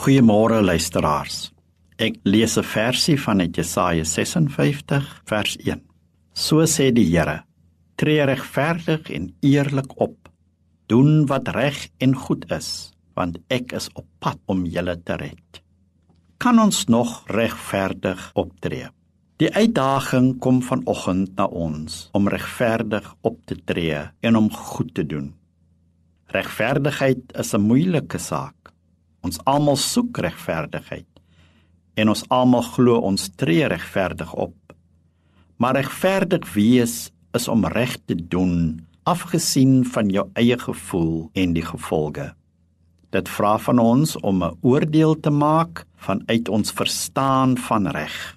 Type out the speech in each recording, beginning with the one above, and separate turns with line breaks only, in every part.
Goeiemôre luisteraars. Ek lees 'n versie van Jesaja 56 vers 1. So sê die Here: Tree regverdig en eerlik op. Doen wat reg en goed is, want ek is op pad om julle te red. Kan ons nog regverdig optree? Die uitdaging kom vanoggend na ons om regverdig op te tree en om goed te doen. Regverdigheid is 'n moeilike saak. Ons almal soek regverdigheid en ons almal glo ons tree regverdig op. Maar regverdig wees is om reg te doen afgesien van jou eie gevoel en die gevolge. Dit vra van ons om 'n oordeel te maak vanuit ons verstaan van reg.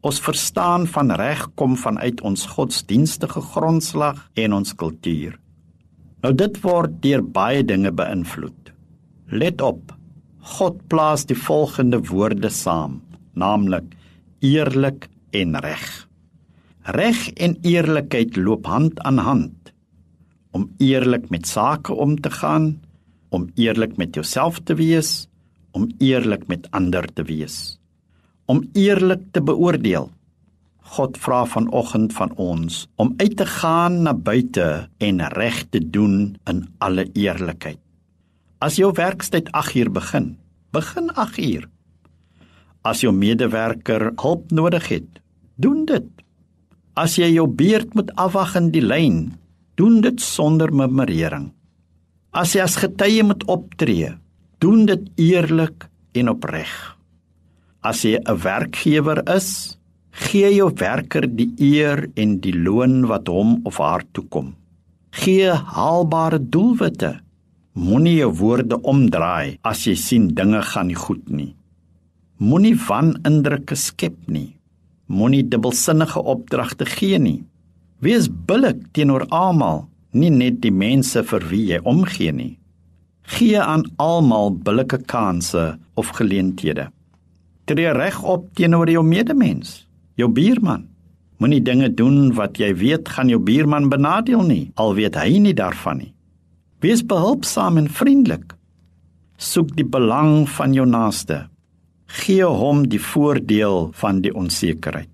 Ons verstaan van reg kom vanuit ons godsdienstige grondslag en ons kultuur. Nou dit word deur baie dinge beïnvloed. Let op. God plaas die volgende woorde saam, naamlik eerlik en reg. Reg en eerlikheid loop hand aan hand. Om eerlik met sake om te gaan, om eerlik met jouself te wees, om eerlik met ander te wees. Om eerlik te beoordeel. God vra vanoggend van ons om uit te gaan na buite en reg te doen in alle eerlikheid. As jou werkstyd 8uur begin, begin 8uur. As jou medewerker hulp nodig het, doen dit. As jy jou beurt moet afwag in die lyn, doen dit sonder murmurering. As jy as getuie moet optree, doen dit eerlik en opreg. As jy 'n werkgewer is, gee jou werker die eer en die loon wat hom of haar toekom. Gee haalbare doelwitte Moenie jou woorde omdraai as jy sien dinge gaan nie goed nie. Moenie van indrukke skep nie. Moenie dubbelsinnige opdragte gee nie. Wees billik teenoor almal, nie net die mense vir wie jy omgee nie. Gee aan almal billike kansse of geleenthede. Tree reg op teenoor jou medemens, jou buurman. Moenie dinge doen wat jy weet gaan jou buurman benadeel nie, al weet hy nie daarvan nie. Wees behulpsaam en vriendelik. Soek die belang van jou naaste. Gee hom die voordeel van die onsekerheid.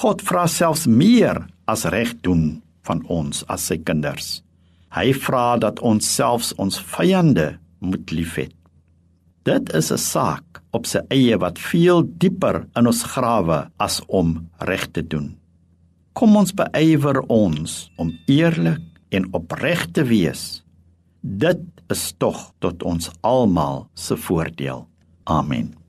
God vra selfs meer as reg doen van ons as sy kinders. Hy vra dat ons selfs ons vyande moet liefhet. Dit is 'n saak op sy eie wat veel dieper in ons grawe as om reg te doen. Kom ons beywer ons om eerlik en opreg te wees Dit is tog tot ons almal se voordeel. Amen.